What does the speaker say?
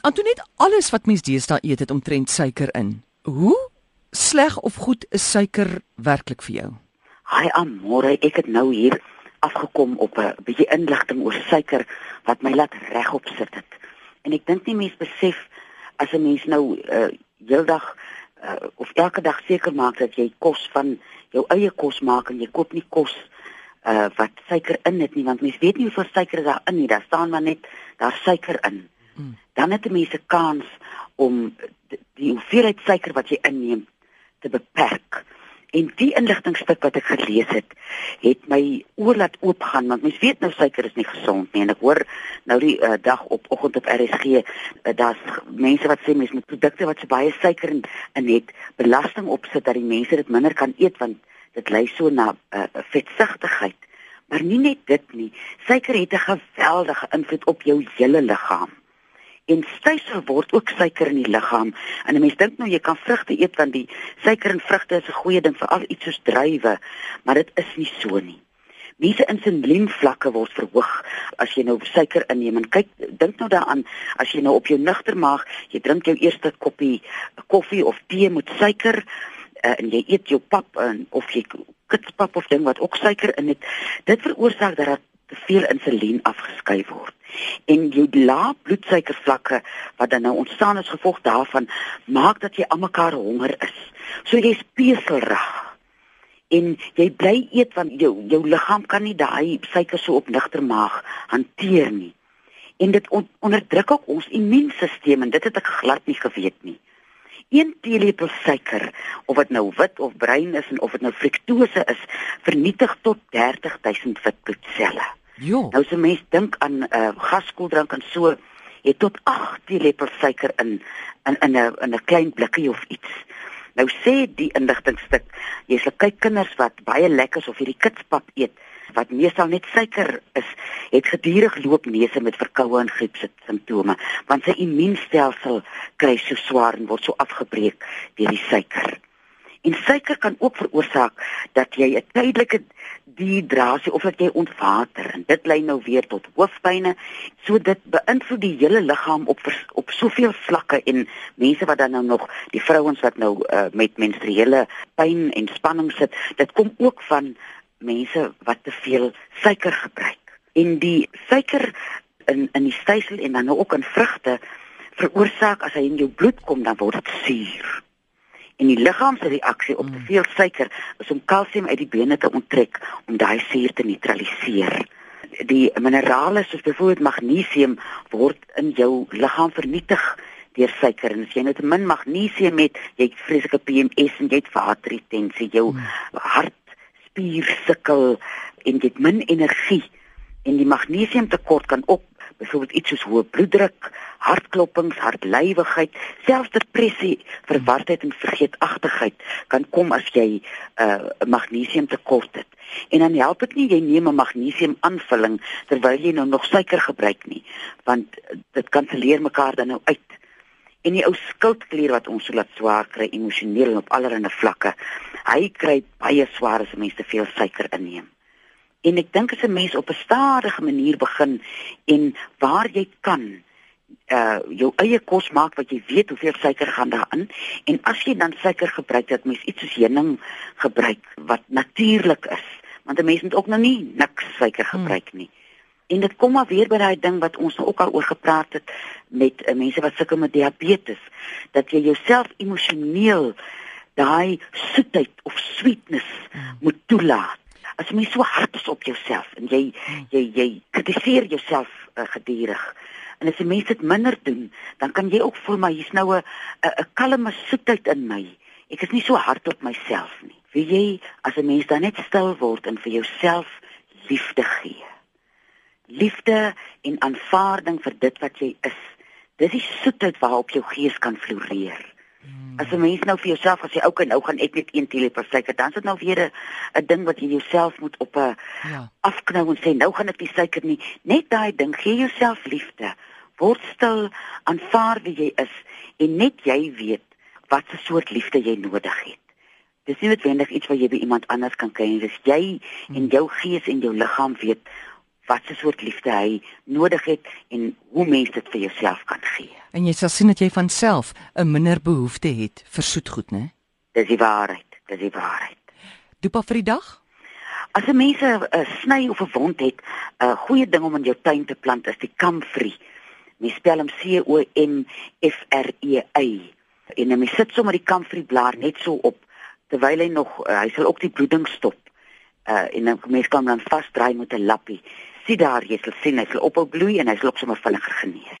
Antoinette, alles wat mens deesdae eet het omtrent suiker in. Hoe sleg of goed is suiker werklik vir jou? Haai amore, ek het nou hier afgekom op 'n bietjie inligting oor suiker wat my laat regop sit het. En ek dink nie mense besef as 'n mens nou uh, heeldag uh, of elke dag seker maak dat jy kos van jou eie kos maak en jy koop nie kos uh wat suiker in het nie want mense weet nie hoeveel suiker daar in is. Daar staan maar net daar suiker in. Hmm. Dan het mense kans om die hoeveelheid suiker wat jy inneem te beperk. En die inligtingstuk wat ek gelees het, het my oor laat oopgaan want mense weet nou suiker is nie gesond nie en ek hoor nou die uh, dag op oggend op RSG uh, daar's mense wat sê mense met produkte wat so baie suiker in, in het belasting opsit dat die mense dit minder kan eet want dit lei so na 'n uh, eh, vetsigtigheid. Maar nie net dit nie. Suiker het 'n geweldige invloed op jou hele liggaam. En stysel word ook suiker in die liggaam. En 'n mens dink nou jy kan vrugte eet want die suiker in vrugte is 'n goeie ding vir al iets soos druiwe, maar dit is nie so nie. Mense insulienvlakke word verhoog as jy nou suiker inneem. En kyk, dink nou daaraan as jy nou op jou nugter maag, jy drink jou eerste koppie koffie of tee met suiker, uh, en jy eet jou pap en of jy kitspap of ding wat ook suiker in het, dit veroorsaak dat te veel insulien afgeskei word. En jou lae bloedsuikervlakke wat dan nou ontstaan as gevolg daarvan, maak dat jy almekaar honger is. So jy speselrig. En jy bly eet want jou jou liggaam kan nie daai suiker so op nigter maag hanteer nie. En dit on, onderdruk ook ons immuunstelsel en dit het ek glad nie geweet nie. 1 teelepel suiker of dit nou wit of bruin is en of dit nou fruktose is, vernietig tot 30000 witbloedselle. Jo. Nou as 'n mens dink aan 'n uh, gaskooldrank en so, het tot 8 teelepel suiker in in in 'n in 'n klein blikkie of iets. Nou sê die inligtingstuk, jy sal kyk kinders wat baie lekkers of hierdie kitspap eet, wat meestal net suiker is, het gedurig loopneuse met verkoue en griep simptome, want sy immuunstelsel kry so swaar en word so afgebreek deur die suiker. En suiker kan ook veroorsaak dat jy 'n tydelike dehydrasie of dat jy ontwater en dit lei nou weer tot hoofpynne. So dit beïnvloed die hele liggaam op op soveel vlakke en mense wat dan nou nog die vrouens wat nou uh, met menstruele pyn en spanning sit, dit kom ook van mense wat te veel suiker gebruik. En die suiker in in die stysel en dan nou ook in vrugte veroorsaak as hy in jou bloed kom dan word dit suur. En die liggaam se reaksie op te mm. veel suiker is om kalsium uit die bene te onttrek om daai suur te neutraliseer. Die minerale soos byvoorbeeld magnesium word in jou liggaam vernietig deur suiker en as jy nou te min magnesium het, jy het vreeslike PMS en jy het waterretensie, jou mm. hart spier sukkel en dit min energie en die magnesiumtekort kan ook byvoorbeeld iets soos hoë bloeddruk, hartklopings, hartlywigheid, selfs depressie, verwardheid en vergeetachtigheid kan kom as jy 'n uh, magnesiumtekort het. En dan help dit nie jy neem 'n magnesiumaanvulling terwyl jy nou nog suiker gebruik nie, want dit kanselleer mekaar dan nou uit. En die ou skuldklier wat ons so laat swaar kry emosioneel en op allerlei vlakke hy kry baie swaar as 'n mens te veel suiker inneem. En ek dink as 'n mens op 'n stadige manier begin en waar jy kan uh jou eie kos maak wat jy weet hoeveel suiker gaan daarin en as jy dan suiker gebruik dat mens iets soos heuning gebruik wat natuurlik is want 'n mens moet ook nou nie niks suiker hmm. gebruik nie. En dit kom maar weer by daai ding wat ons ook al oor gepraat het met uh, mense wat sukkel met diabetes dat jy jouself emosioneel daai soetheid of sweetness mm. moet toelaat. As jy so hard is op jouself en jy mm. jy jy kritiseer jouself uh, gedurig. En as jy mense dit minder doen, dan kan jy ook voel maar hier's nou 'n 'n kalme soetheid in my. Ek is nie so hard op myself nie. Wie jy as 'n mens dan net stil word en vir jouself liefde gee. Liefde en aanvaarding vir dit wat jy is. Dis die soetheid waarop jou gees kan floreer. As 'n mens nou vir jouself jy ou kan nou gaan ek net 1 teelepel suiker, dan is dit nou weer 'n 'n ding wat jy jouself moet op 'n ja. afknou en sê nou gaan ek nie suiker nie. Net daai ding, gee jouself liefde. Word stil, aanvaar wie jy is en net jy weet wat 'n soort liefde jy nodig het. Dis nie noodwendig iets wat jy by iemand anders kan kry nie. Dis jy hmm. en jou gees en jou liggaam weet wat se soort liefde hy nodig het en hoe mens dit vir jouself kan gee. En jy sal sien dat jy van self 'n minder behoefte het vir soetgoed, né? Dis die waarheid, dis die waarheid. Dopa vir die dag? As 'n mens 'n sny of 'n wond het, 'n goeie ding om in jou tuin te plant is die kamfrie. Mens spel hom C O M F R E Y. En mens sit sommer die kamfrie blaar net so op terwyl hy nog uh, hy sal ook die bloeding stop. Uh en dan mens kan dan vasdraai met 'n lappie. Sien daar, jy sal sien hy sal ophou bloei en hy sal op sommer vinniger genees.